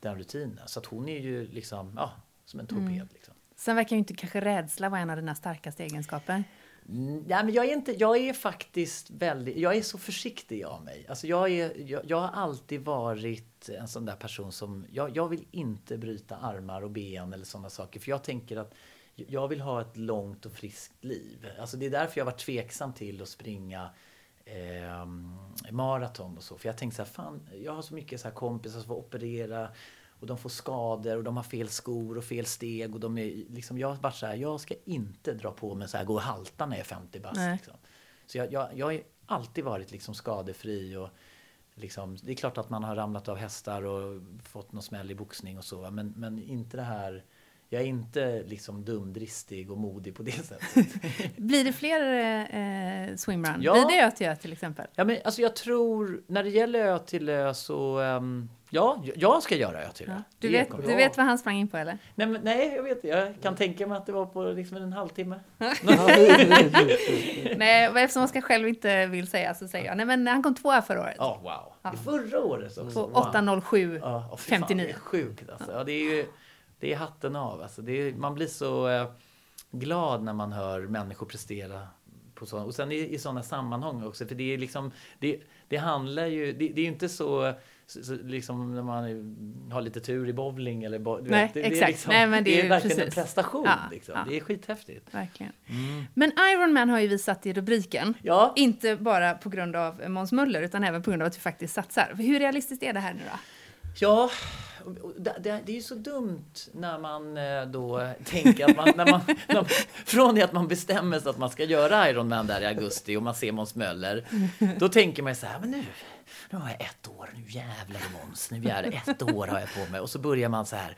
S3: den rutinen. Så att hon är ju liksom, ja, som en torped.
S1: Mm.
S3: Liksom.
S1: Sen verkar ju inte kanske rädsla vara en av dina starkaste egenskaper.
S3: Mm, Nej, men jag är, inte, jag är faktiskt väldigt, jag är så försiktig av mig. Alltså jag, är, jag, jag har alltid varit en sån där person som, jag, jag vill inte bryta armar och ben eller sådana saker. För jag tänker att jag vill ha ett långt och friskt liv. Alltså det är därför jag var tveksam till att springa eh, maraton och så. För jag tänkte så här, fan, jag har så mycket så här kompisar som får operera och de får skador och de har fel skor och fel steg och de är liksom, jag varit så här, jag ska inte dra på mig så här, gå och halta när jag är 50 bast. Liksom. Så jag, jag, jag har alltid varit liksom skadefri och liksom, det är klart att man har ramlat av hästar och fått någon smäll i boxning och så, men, men inte det här jag är inte liksom dumdristig och modig på det sättet.
S1: Blir det fler eh, swimrun?
S3: Ja.
S1: Blir det ö till ö till exempel?
S3: Ja, men alltså jag tror, när det gäller ö till ö så, ehm, ja, jag ska göra till ö.
S1: Ja. Du,
S3: Det
S1: vet, du
S3: jag.
S1: vet vad han sprang in på eller?
S3: Nej, men, nej, jag vet Jag kan tänka mig att det var på liksom en halvtimme.
S1: Nej, och eftersom Oskar själv inte vill säga så säger jag, nej men han kom tvåa förra året.
S3: Ja, wow.
S1: Ja.
S3: Förra året så.
S1: På
S3: wow.
S1: 8.07.
S3: Ja, åh, fy fan,
S1: 59.
S3: Det är sjukt alltså. Ja, det är ju det är hatten av. Alltså, det är, man blir så eh, glad när man hör människor prestera. På så, och sen i, i sådana sammanhang också. För det är liksom, det, det handlar ju, det, det är ju inte så, så, så liksom när man är- har lite tur i bowling eller bo,
S1: Nej,
S3: vet, det, Det
S1: exakt.
S3: är, liksom,
S1: Nej, men det är ju
S3: verkligen en
S1: precis.
S3: prestation.
S1: Ja,
S3: liksom.
S1: ja.
S3: Det är skithäftigt.
S1: Verkligen.
S3: Mm.
S1: Men Iron Man har ju vi satt i rubriken.
S3: Ja,
S1: Inte bara på grund av Måns Möller utan även på grund av att vi faktiskt satsar. Hur realistiskt är det här nu då?
S3: Ja, det, det, det är ju så dumt när man eh, då tänker att man, när man, när man, från det att man bestämmer sig att man ska göra Iron Man där i augusti och man ser Måns Möller, då tänker man ju så här, men nu, nu har jag ett år, nu jävlar Måns, nu jävlar, ett år har jag på mig. Och så börjar man så här,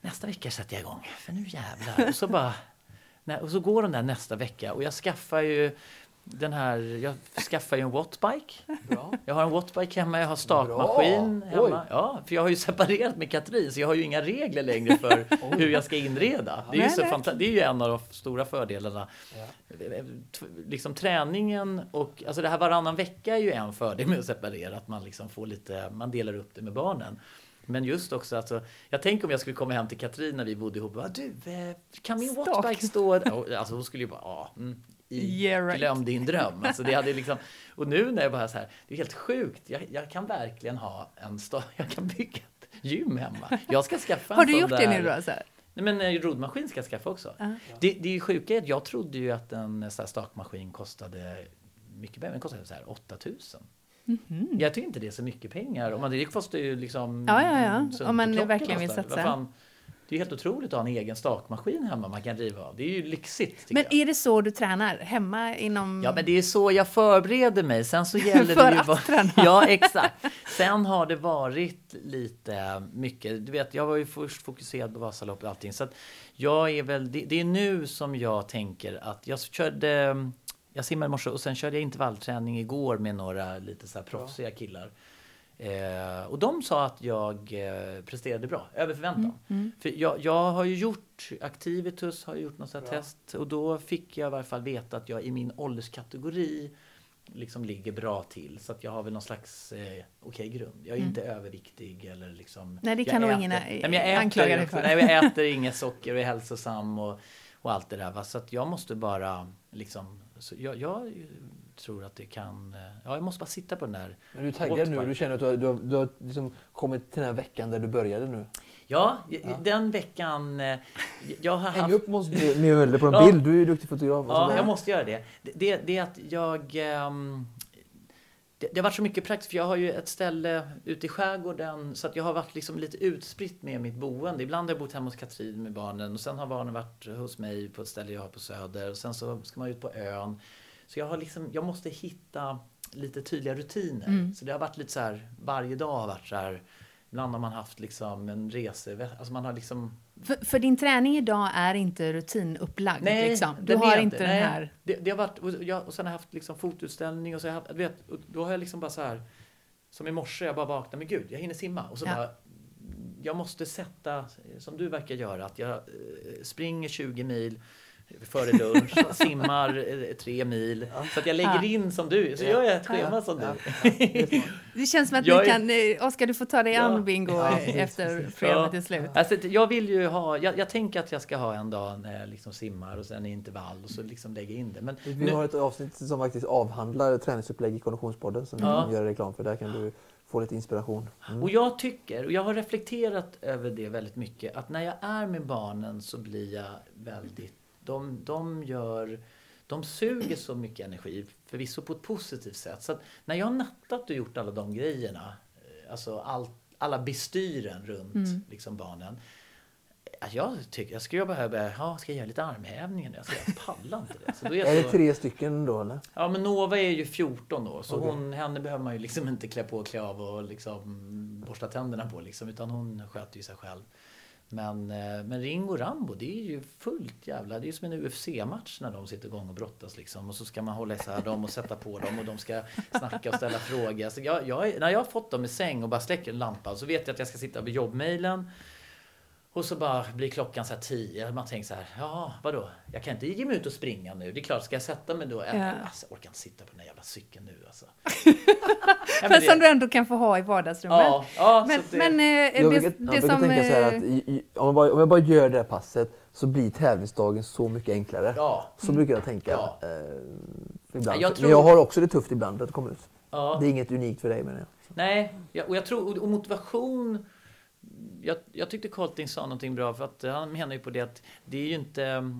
S3: nästa vecka sätter jag igång, för nu jävlar. Och så bara, och så går den där nästa vecka och jag skaffar ju den här, jag skaffar ju en wattbike.
S2: Bra.
S3: Jag har en wattbike hemma, jag har stakmaskin
S2: Bra.
S3: hemma. Ja, för jag har ju separerat med Katrin så jag har ju inga regler längre för hur jag ska inreda. Det är, ju så fanta- det är ju en av de stora fördelarna.
S2: Ja.
S3: Liksom träningen och alltså det här varannan vecka är ju en fördel med att separera. Att man liksom får lite, man delar upp det med barnen. Men just också alltså, jag tänker om jag skulle komma hem till Katrin när vi bodde ihop. Du, eh, kan min
S1: Stak.
S3: wattbike stå? Alltså hon skulle ju bara, ja. Mm, i,
S1: Yeah, right.
S3: Glöm din dröm. Alltså det hade liksom, och nu när jag bara så här, det är helt sjukt. Jag, jag kan verkligen ha en stad, jag kan bygga ett gym hemma. Jag ska skaffa
S1: Har
S3: en
S1: du
S3: sån
S1: gjort
S3: där,
S1: det nu då? Så här?
S3: Nej, men eh, roddmaskin ska jag skaffa också.
S1: Ja.
S3: Det, det är ju sjuka är att jag trodde ju att en så här stakmaskin kostade mycket mer. Den kostade så här 8000. Jag tycker inte det är så mycket pengar. Om man, det kostar ju liksom...
S1: Ja, ja, ja.
S3: en
S1: Om man verkligen vill satsa.
S3: Det är helt otroligt att ha en egen stakmaskin hemma man kan driva av. Det är ju lyxigt.
S1: Men
S3: jag.
S1: är det så du tränar? Hemma inom...
S3: Ja, men det är så jag förbereder mig. Sen så gäller
S1: För
S3: det ju
S1: att
S3: bara...
S1: träna.
S3: Ja, exakt. Sen har det varit lite mycket. Du vet, jag var ju först fokuserad på Vasaloppet och allting. Så att jag är väl... Det, det är nu som jag tänker att jag körde... Jag simmade i morse och sen körde jag intervallträning igår med några lite så här proffsiga killar. Eh, och de sa att jag eh, presterade bra, över förväntan. För jag, jag har ju gjort Activitus, har gjort något sånt test och då fick jag i varje fall veta att jag i min ålderskategori liksom ligger bra till. Så att jag har väl någon slags eh, okej grund. Jag är inte överviktig eller liksom...
S1: Nej, det
S3: jag
S1: kan nog
S3: äter-
S1: ingen,
S3: Nej, men jag äter,
S1: anklaga dig för.
S3: Nej, jag äter inget socker och är hälsosam och, och allt det där. Va? Så att jag måste bara liksom... Så jag, jag tror att det kan... eh, Ja, jag måste bara sitta på den där
S2: Men du är taggad nu? Du känner att du har, du har, du har liksom kommit till den här veckan där du började nu?
S3: Ja, den veckan... eh, Jag har
S2: Häng
S3: haft...
S2: upp måste du med Mölle på en
S3: Ja.
S2: bild. Du är ju duktig fotograf.
S3: Ja, jag måste göra det. Det, det, är att jag... ehm, det, det har varit så mycket praktiskt, för jag har ju ett ställe ute i skärgården så att jag har varit liksom lite utspritt med mitt boende. Ibland har jag bott hemma hos Katrin med barnen och sen har barnen varit hos mig på ett ställe jag har på Söder och sen så ska man ut på ön. Så jag har liksom, jag måste hitta lite tydliga rutiner. Så det har varit lite så här, varje dag har varit så här, ibland har man haft liksom en rese, alltså man har liksom
S1: För, för din träning idag är inte rutinupplagd. liksom. Du har inte den
S3: nej.
S1: här...
S3: Det, det har varit, och, jag, och sen har jag haft liksom fotutställning och så har jag haft, vet, då har jag liksom bara så här, som i morse, jag bara vaknade, men gud, jag hinner simma. Och så
S1: Ja.
S3: bara, jag måste sätta, som du verkar göra, att jag eh, springer 20 mil före lunch, simmar eh, tre mil. Så att jag lägger
S1: Ja.
S3: in som du, så gör jag ett schema som
S2: Ja.
S3: du.
S1: Det känns som att
S3: Jag
S1: ni
S3: är-
S1: kan... eh, Oskar, du får ta dig
S3: Ja.
S1: an bingo
S2: Ja,
S1: eh, efter programmet
S3: Ja.
S1: är slut.
S3: Alltså, jag vill ju ha, jag, jag tänker att jag ska ha en dag när jag liksom simmar och sen intervall och så liksom lägga in det. Men
S2: Vi
S3: nu-
S2: har ett avsnitt som faktiskt avhandlar träningsupplägg i Konditionspodden som
S3: Ja.
S2: vi göra reklam för. Där kan du få lite inspiration. Mm.
S3: Och jag tycker, och jag har reflekterat över det väldigt mycket, att när jag är med barnen så blir jag väldigt... De, de gör... De suger så mycket energi, förvisso på ett positivt sätt. Så att när jag har nattat och gjort alla de grejerna, eh, alltså all, alla bestyren runt liksom barnen. att Jag tycker, jag skulle bara börja, ja, ska jag göra lite armhävningar nu? Alltså, jag pallar inte det. Så då är
S2: Är det
S3: så-
S2: tre stycken då eller?
S3: Ja men Nova är ju 14 då så
S2: Okej.
S3: hon, henne behöver man ju liksom inte klä på och klä av och liksom borsta tänderna på liksom utan hon sköter ju sig själv. Men, eh, men Ringo och Rambo det är ju fullt jävla, det är ju som en UFC-match när de sitter igång och brottas liksom och så ska man hålla isär dem och sätta på dem och de ska snacka och ställa frågor. Så jag, jag, när jag har fått dem i säng och bara släcker en lampa så vet jag att jag ska sitta vid jobbmailen och så bara blir klockan så här tio. Man tänker så här, ja vadå? Jag kan inte ge mig ut och springa nu. Det är klart, ska jag sätta mig då?
S1: Ja.
S3: Alltså, jag orkar inte sitta på den där jävla cykeln nu alltså. Ja,
S1: Men
S3: det-
S1: som du ändå kan få ha i vardagsrummet.
S3: Ja, ja
S1: Men,
S3: det,
S1: men eh,
S2: Jag
S1: det,
S2: brukar,
S1: det
S2: jag brukar
S1: som...
S2: tänka så här
S1: eh,
S2: att i, i, om, jag bara, om jag bara gör det här passet så blir tävlingsdagen så mycket enklare.
S3: ja,
S2: Så brukar jag tänka.
S3: Ja.
S2: Eh, ibland.
S3: Jag tror-
S2: Men jag har också det tufft ibland att komma ut.
S3: ja.
S2: Det är inget unikt för dig menar jag.
S3: Nej, och jag tror, och motivation jag, jag tyckte Colting sa någonting bra för att han menar ju på det att det är ju inte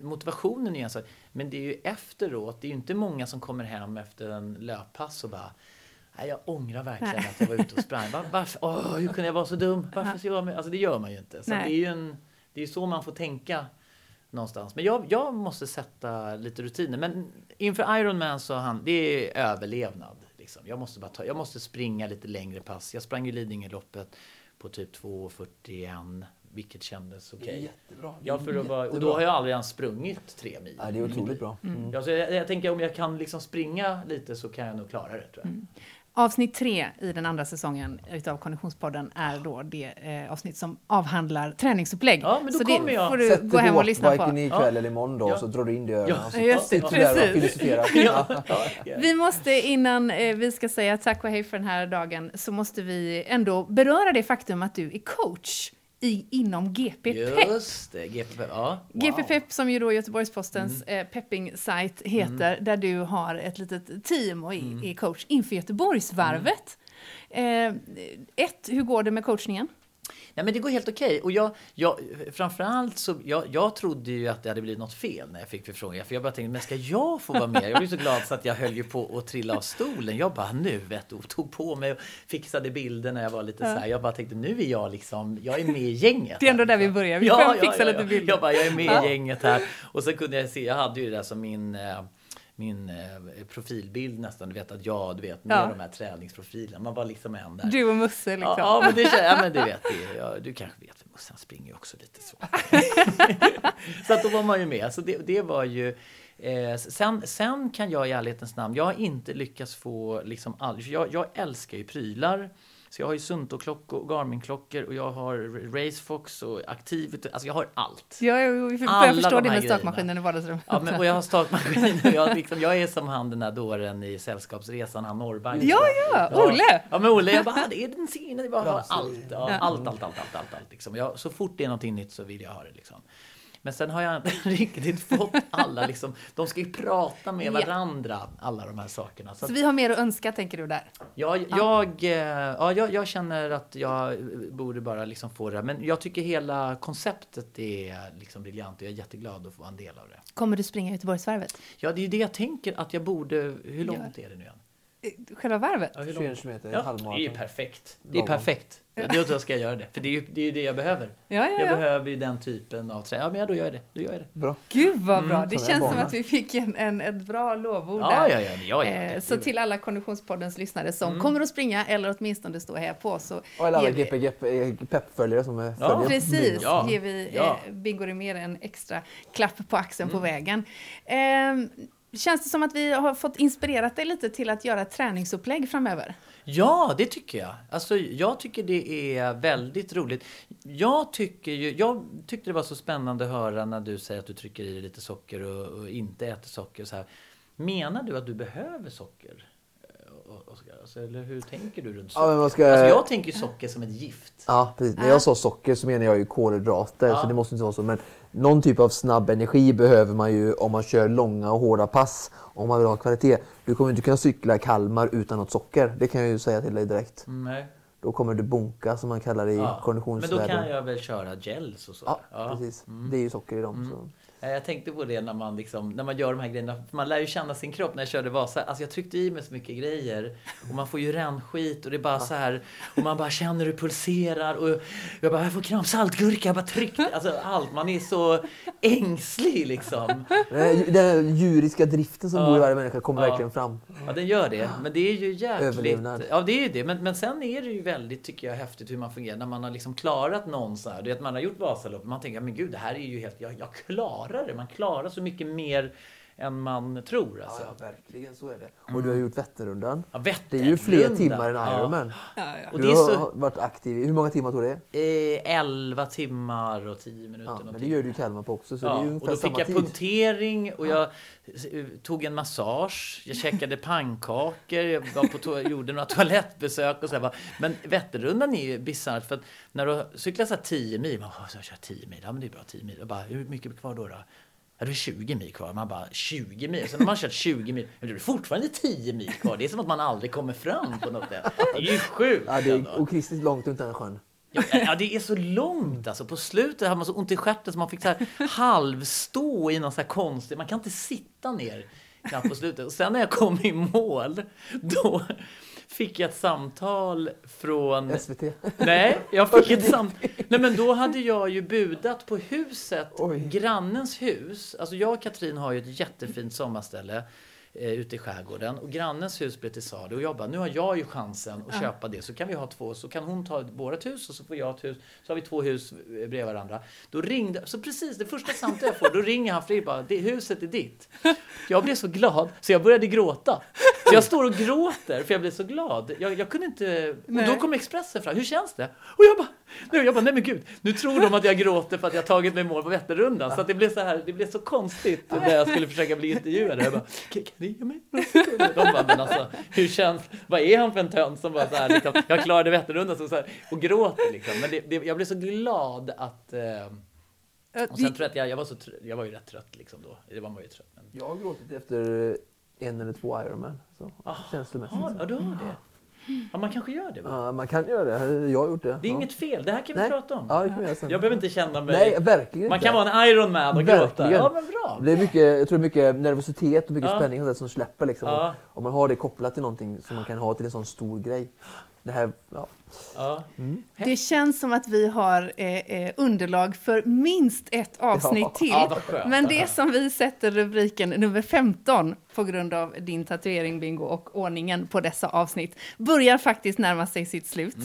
S3: motivationen är en sak, men det är ju efteråt. Det är ju inte många som kommer hem efter en löppass och bara Nej, jag ångrar verkligen
S1: Nej.
S3: att jag var ute och sprang. Var, varför? Åh, hur kunde jag vara så dum? Varför så jag med? Alltså det gör man ju inte. Så
S1: Nej.
S3: det är ju en, det är så man får tänka någonstans. Men jag, jag måste sätta lite rutiner. Men inför Ironman så han, det är överlevnad. Liksom. Jag, måste bara ta, jag måste springa lite längre pass. Jag sprang ju Lidingöloppet på typ 2.41, vilket kändes okej.
S2: Jättebra.
S3: Ja, för att vara, och då har jag aldrig ens sprungit tre mil.
S2: Ja, det är otroligt bra. Mm.
S3: Ja, så jag, jag tänker om jag kan liksom springa lite så kan jag nog klara det tror jag.
S1: Avsnitt tre i den andra säsongen utav Konditionspodden är då det eh, avsnitt som avhandlar träningsupplägg.
S3: Ja, men då
S1: så det
S3: kommer jag.
S1: får du
S2: Sätt
S1: gå hem och lyssna på.
S2: ikväll
S3: Ja.
S2: eller imorgon då
S3: Ja.
S2: så drar du in det i öronen
S3: Ja.
S2: och så
S1: Just det,
S2: sitter där och
S1: precis.
S2: filosoferar.
S3: Ja.
S1: Vi måste innan eh, vi ska säga tack och hej för den här dagen så måste vi ändå beröra det faktum att du är coach i, inom GP Pep.
S3: Just det, GP, ja. Wow.
S1: GP Pep som ju då Göteborgs-Postens
S3: Mm.
S1: eh, pepping-sajt heter, där du har ett litet team och är,
S3: Mm.
S1: är coach inför Göteborgsvarvet. Eh, ett, hur går det med coachningen?
S3: Nej men det går helt okej. Och jag, jag, framförallt så, jag, jag trodde ju att det hade blivit något fel när jag fick förfrågningar. För jag bara tänkte, men ska jag få vara med? Jag blev så glad så att jag höll ju på att trilla av stolen. Jag bara, nu vet du, tog på mig och fixade bilder när jag var lite så här. Jag bara tänkte, nu är jag liksom, jag är med i gänget.
S1: Det är ändå där vi börjar. Vi
S3: Ja, ja,
S1: fixa
S3: ja,
S1: lite bilder.
S3: Jag bara, jag är med i gänget här. Och så kunde jag se, jag hade ju det där som min eh, min eh, profilbild nästan, du vet att jag, du vet, med
S1: Ja.
S3: de här träningsprofilerna. Man var liksom en där.
S1: Du och Musse liksom.
S3: Ja, ja, men det ja, men det vet du. Ja, du kanske vet, för Musse han springer ju också lite så. så att då var man ju med. Så det, det var ju... Eh, sen, sen kan jag i ärlighetens namn, jag har inte lyckats få liksom all, jag, jag älskar ju prylar. Så jag har ju Sunto-klockor och Garmin-klockor och jag har Racefox och Activity, alltså jag har allt.
S1: Ja, jag, jag, jag förstår
S3: de
S1: det med stakmaskinen i vardagsrummet.
S3: Ja, men, och jag har stakmaskin och jag, liksom, jag är som han den där dåren i Sällskapsresan, han Norrbank.
S1: Ja, ja, Olle!
S3: Ja, men Olle, jag bara, "Ah, det är den senaste, jag bara har allt. Ja,
S1: Ja.
S3: allt, allt, allt, allt, allt, allt liksom. jag, Så fort det är någonting nytt så vill jag ha det liksom. Men sen har jag inte riktigt fått alla liksom, de ska ju prata med
S1: Ja.
S3: varandra, alla de här sakerna. Så
S1: Så vi har mer att önska tänker du där?
S3: jag, jag, eh, ja, jag, jag känner att jag borde bara liksom få det. Men jag tycker hela konceptet är liksom briljant och jag är jätteglad att få vara en del av det.
S1: Kommer du springa Göteborgsvarvet?
S3: Ja, det är det jag tänker att jag borde... Hur långt är det nu igen?
S1: Eh, Själva varvet?
S3: Ja, hur
S2: 21
S3: långt?
S2: kilometer,
S3: Ja,
S2: halvmaraton.
S3: det är perfekt. Det är
S2: Lagom.
S3: perfekt. Ja, det är då ska jag göra det. För det är ju det, är ju det jag behöver.
S1: Ja, ja,
S3: Jag
S1: ja.
S3: behöver ju den typen av träning. Ja, men ja, då gör jag det. Då gör jag det.
S2: Bra.
S1: Gud vad bra!
S3: Mm,
S1: det känns som att vi fick en, en, ett bra lovord
S3: Ja,
S1: där.
S3: ja, ja. ja, ja,
S1: Eh,
S3: ja.
S1: Så till alla Konditionspoddens lyssnare som
S3: Mm.
S1: kommer att springa eller åtminstone stå här på så
S2: Och alla
S1: vi-
S2: GP peppföljare som är
S3: Ja.
S2: följer.
S1: Precis,
S3: Ja.
S1: ger vi
S3: Ja.
S1: eh, Bingo Rimér en extra klapp på axeln
S3: Mm.
S1: på vägen. Eh, känns det som att vi har fått inspirerat dig lite till att göra ett träningsupplägg framöver?
S3: Ja, det tycker jag. Alltså, jag tycker det är väldigt roligt. Jag, tycker ju, jag tyckte det var så spännande att höra när du säger att du trycker i dig lite socker och, och inte äter socker. Så här. Menar du att du behöver socker? Där? alltså, eller hur tänker du runt
S2: Ja,
S3: socker?
S2: men man ska...
S3: Alltså, jag tänker socker som ett gift.
S2: Ja, precis. När jag sa socker så menar jag ju kolhydrater,
S3: Ja.
S2: så det måste inte vara så. Men någon typ av snabb energi behöver man ju om man kör långa och hårda pass. Om man vill ha kvalitet. Du kommer inte kunna cykla Kalmar utan något socker. Det kan jag ju säga till dig direkt.
S3: Nej.
S2: Då kommer du bonka som man kallar det i
S3: Ja. Men då
S2: konditionsvärlden.
S3: kan jag väl köra gels och så?
S2: Ja, precis. Det är ju socker i dem. Så.
S3: Eh, Jag tänkte på det när man, liksom, när man gör de här grejerna. Man lär ju känna sin kropp. När jag körde Vasa, alltså jag tryckte i mig så mycket grejer. Och man får ju rännskit och det är bara så här. Och man bara känner hur det pulserar. Och jag bara, jag får kramp, saltgurka, jag bara tryckte. Alltså allt. Man är så ängslig liksom.
S2: Den den djuriska driften som
S3: Ja.
S2: bor i varje människa kommer
S3: Ja.
S2: verkligen fram.
S3: Ja, den gör det. Men det är ju jäkligt...
S2: Överlevnad.
S3: Ja, det är ju det. Men, men sen är det ju väldigt, tycker jag, häftigt hur man fungerar. När man har liksom klarat någon så här. Du vet, man har gjort Vasaloppet. Man tänker, men gud, det här är ju helt... Jag, jag klarar det. Man klarar så mycket mer än man tror. Alltså.
S2: Ja, ja, verkligen så är det. Och du har gjort Vätternrundan.
S3: Ja,
S2: Det är ju fler timmar än
S3: Ja.
S2: Ironman.
S3: Och
S2: Du
S3: det är så-
S2: har varit aktiv. Hur många timmar tog det?
S3: Eh, 11 timmar och 10 minuter.
S2: Ja, men det gör du i Kalmar på också. Så det är
S3: Ja,
S2: ju
S3: och då fick jag
S2: tid.
S3: punktering och jag eh, tog en massage, jag käkade pannkakor, jag var på to- gjorde några toalettbesök och så här. Men Vätternrundan är ju bisarrt för att när du cyklar så här 10 mil, man bara, så jag kör 10 mil, ja men det är bra 10 mil. Jag bara, hur mycket är kvar då? då? Ja, det är 20 mil kvar. Man bara, 20 mil? Sen när man har kört 20 mil, men det är fortfarande 10 mil kvar. Det är som att man aldrig kommer fram på något sätt. Det är ju sjukt
S2: Ja, det är okristiskt långt runt den här sjön.
S3: Ja, ja, det är så långt alltså. På slutet hade man så ont i stjärten så man fick så här halvstå i någon så här konstig... Man kan inte sitta ner knappt på slutet. Och sen när jag kom i mål, då fick jag ett samtal från...
S2: SVT.
S3: Nej, jag fick ett samtal. Nej, men då hade jag ju budat på huset,
S2: Oj.
S3: grannens hus. Alltså jag och Katrin har ju ett jättefint sommarställe eh, ute i skärgården. Och grannens hus blev till salu. Och jag bara, nu har jag ju chansen att köpa det. Så kan vi ha två. Så kan hon ta vårt hus och så får jag ett hus. Så har vi två hus eh, bredvid varandra. Då ringde, så precis det första samtalet jag får, då ringer han Fredrik bara, det huset är ditt. Jag blev så glad så jag började gråta. Så jag står och gråter för jag blev så glad. Jag, jag kunde inte... Och då kom Expressen fram. Hur känns det? Och jag bara, nu, jag bara, nej men gud. Nu tror de att jag gråter för att jag tagit mig mål på Vätternrundan. Så att det blev så här, det blev så konstigt när jag skulle försöka bli intervjuad. Jag bara, kan, ni ge mig? De bara, men alltså, hur känns, vad är han för en tönt som bara så här, liksom, jag klarade Vätternrundan så, så här, och gråter liksom. Men det, det, jag blev så glad att... Eh, och sen tror jag att jag, jag var så trött, jag var ju rätt trött liksom då. Det var man ju trött. Men,
S2: Jag har gråtit efter en eller två Ironman. Så,
S3: Ah,
S2: känslomässigt.
S3: ja, du har det. Ja, man kanske gör det. Va?
S2: Ja, man kan göra det. Jag har gjort det.
S3: Det är
S2: ja.
S3: inget fel, det här kan vi
S2: Nej.
S3: prata om.
S2: Ja, det kan vi göra sen.
S3: Jag behöver inte känna mig...
S2: Nej, verkligen
S3: man
S2: inte.
S3: kan vara en Iron Man och gråta. Ja, men bra.
S2: Det är mycket, jag tror mycket nervositet och mycket
S3: Ja.
S2: spänning som släpper. Liksom.
S3: Ja.
S2: Om man har det kopplat till någonting som man kan ha till en sån stor grej. Det här, ja.
S3: Ja.
S1: Det känns som att vi har eh, eh, underlag för minst ett avsnitt
S2: Ja.
S1: till.
S3: Ja.
S1: Men det som vi sätter rubriken nummer 15 på grund av din tatuering, Bingo, och ordningen på dessa avsnitt börjar faktiskt närma sig sitt slut.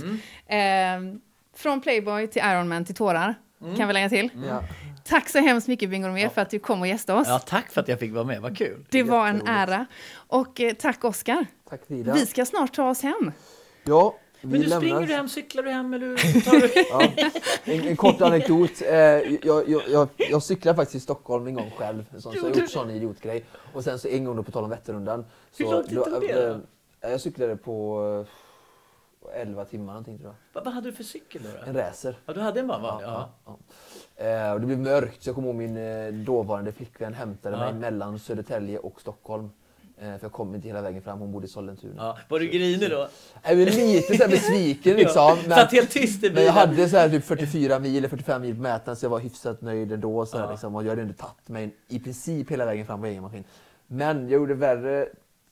S3: Mm.
S1: Eh, från Playboy till Iron Man till tårar,
S3: Mm.
S1: kan vi lägga till.
S2: ja.
S1: Tack så hemskt mycket, Bingo Romér, för att du kom och gästade oss.
S3: ja, tack för att jag fick vara med. Vad kul.
S1: det var en ära. Och eh, tack, Oskar.
S2: Tack Frida.
S1: Vi ska snart ta oss hem.
S2: Ja, vi
S3: Men du
S2: lämnar-
S3: springer du hem, cyklar du hem eller tar du...
S2: Ja. En, en kort anekdot. Eh, jag, jag, jag, jag cyklade faktiskt i Stockholm en gång själv. En sån, så jag
S3: Gjorde
S2: gjort
S3: du?
S2: sån idiotgrej. Och sen så en gång då på tal om Vätternrundan.
S3: Hur
S2: så
S3: lång tid tog det då?
S2: eh, Jag cyklade på eh, 11 timmar någonting tror jag.
S3: vad, hade du för cykel då? då?
S2: En racer.
S3: Ja, du hade en vanlig? Ja.
S2: ja. Eh, och det blev mörkt så jag kommer ihåg min eh, dåvarande flickvän hämtade
S3: Ja.
S2: mig mellan Södertälje och Stockholm. Eh, för jag kom inte hela vägen fram, hon bodde i Sollentuna.
S3: Ja. Var du grinig då?
S2: Jag är lite så besviken liksom. Men-
S3: Satt helt tyst i
S2: Men jag
S3: bilen?
S2: hade så här typ 44 mil eller 45 mil på mätaren så jag var hyfsat nöjd ändå. Så här,
S3: Ja.
S2: liksom, och jag hade ändå tagit mig i princip hela vägen fram på egen maskin. Men jag gjorde värre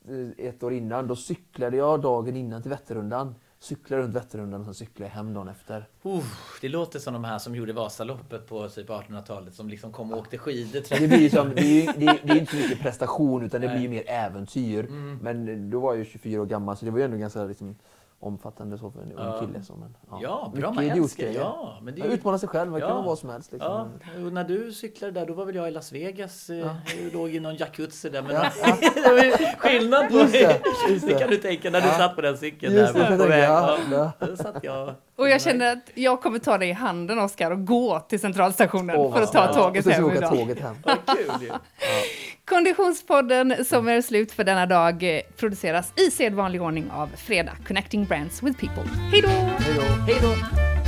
S2: eh, ett år innan. Då cyklade jag dagen innan till Vätternrundan. Cyklade runt Vätternrundan och sen cyklade jag hem dagen efter.
S3: Uff, det låter som de här som gjorde Vasaloppet på typ 1800-talet som liksom kom och åkte skidor.
S2: Det blir som, det är, det, är- det är inte så mycket prestation utan det
S3: Nej.
S2: blir mer äventyr.
S3: Mm.
S2: Men då var jag ju 24 år gammal så det var ju ändå ganska liksom, omfattande så för en
S3: Ja.
S2: ung kille. Så, men,
S3: Ja, bra
S2: Mycket
S3: man älskar. Ja, men det är
S2: Jag
S3: ju...
S2: utmanar sig själv, man kan
S3: Ja.
S2: vara vad som helst. Liksom.
S3: Ja, och när du cyklade där då var väl jag i Las Vegas. eh,
S2: Ja.
S3: Jag låg i någon jacuzzi där. Men
S2: Ja.
S3: det var ju skillnad på
S2: Just det, just
S3: det
S2: det.
S3: kan du tänka när du
S2: Ja.
S3: satt på den cykeln
S2: Just det,
S3: där
S2: jag
S3: på väg.
S2: ja,
S3: Ja.
S2: ja.
S3: Då satt jag...
S1: Och jag känner att jag kommer ta dig i handen, Oskar, och gå till centralstationen
S2: Åh,
S1: för att ta tåget
S2: och så
S1: hem
S2: åka tåget hem.
S3: Vad kul ju.
S1: Konditionspodden som är slut för denna dag produceras i sedvanlig ordning av Fredag, Connecting Brands with People. Hej då!
S2: Hej då.
S3: Hej då!